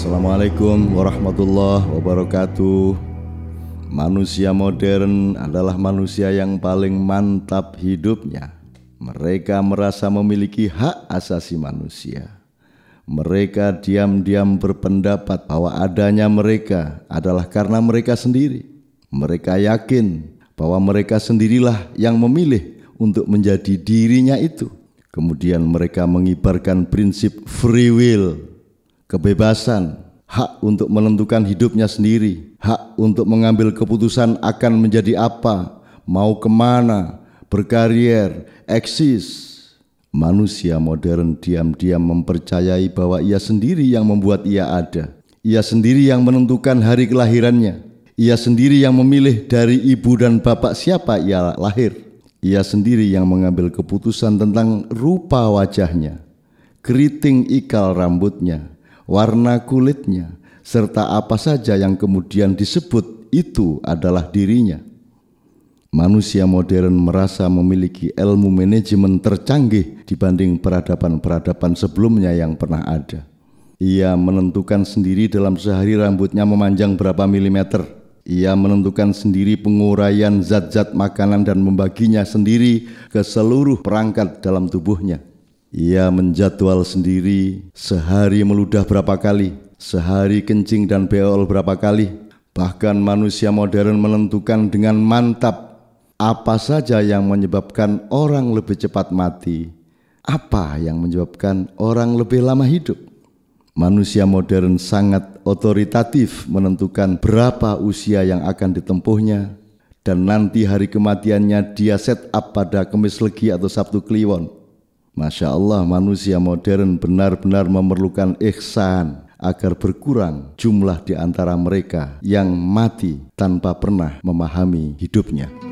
Assalamualaikum warahmatullahi wabarakatuh. Manusia modern adalah manusia yang paling mantap hidupnya. Mereka merasa memiliki hak asasi manusia. Mereka diam-diam berpendapat bahwa adanya mereka adalah karena mereka sendiri. Mereka yakin bahwa mereka sendirilah yang memilih untuk menjadi dirinya itu. Kemudian mereka mengibarkan prinsip free will kebebasan, hak untuk menentukan hidupnya sendiri, hak untuk mengambil keputusan akan menjadi apa, mau ke mana, berkarier, eksis. Manusia modern diam-diam mempercayai bahwa ia sendiri yang membuat ia ada. Ia sendiri yang menentukan hari kelahirannya. Ia sendiri yang memilih dari ibu dan bapak siapa ia lahir. Ia sendiri yang mengambil keputusan tentang rupa wajahnya, keriting ikal rambutnya, warna kulitnya, serta apa saja yang kemudian disebut itu adalah dirinya. Manusia modern merasa memiliki ilmu manajemen tercanggih dibanding peradaban-peradaban sebelumnya yang pernah ada. Ia menentukan sendiri dalam sehari rambutnya memanjang berapa milimeter. Ia menentukan sendiri penguraian zat-zat makanan dan membaginya sendiri ke seluruh perangkat dalam tubuhnya. Ia menjadwal sendiri sehari meludah berapa kali, sehari kencing dan beol berapa kali. Bahkan manusia modern menentukan dengan mantap apa saja yang menyebabkan orang lebih cepat mati, apa yang menyebabkan orang lebih lama hidup. Manusia modern sangat otoritatif menentukan berapa usia yang akan ditempuhnya dan nanti hari kematiannya dia set up pada Kemis Legi atau Sabtu Kliwon Masya Allah manusia modern benar-benar memerlukan ihsan agar berkurang jumlah di antara mereka yang mati tanpa pernah memahami hidupnya.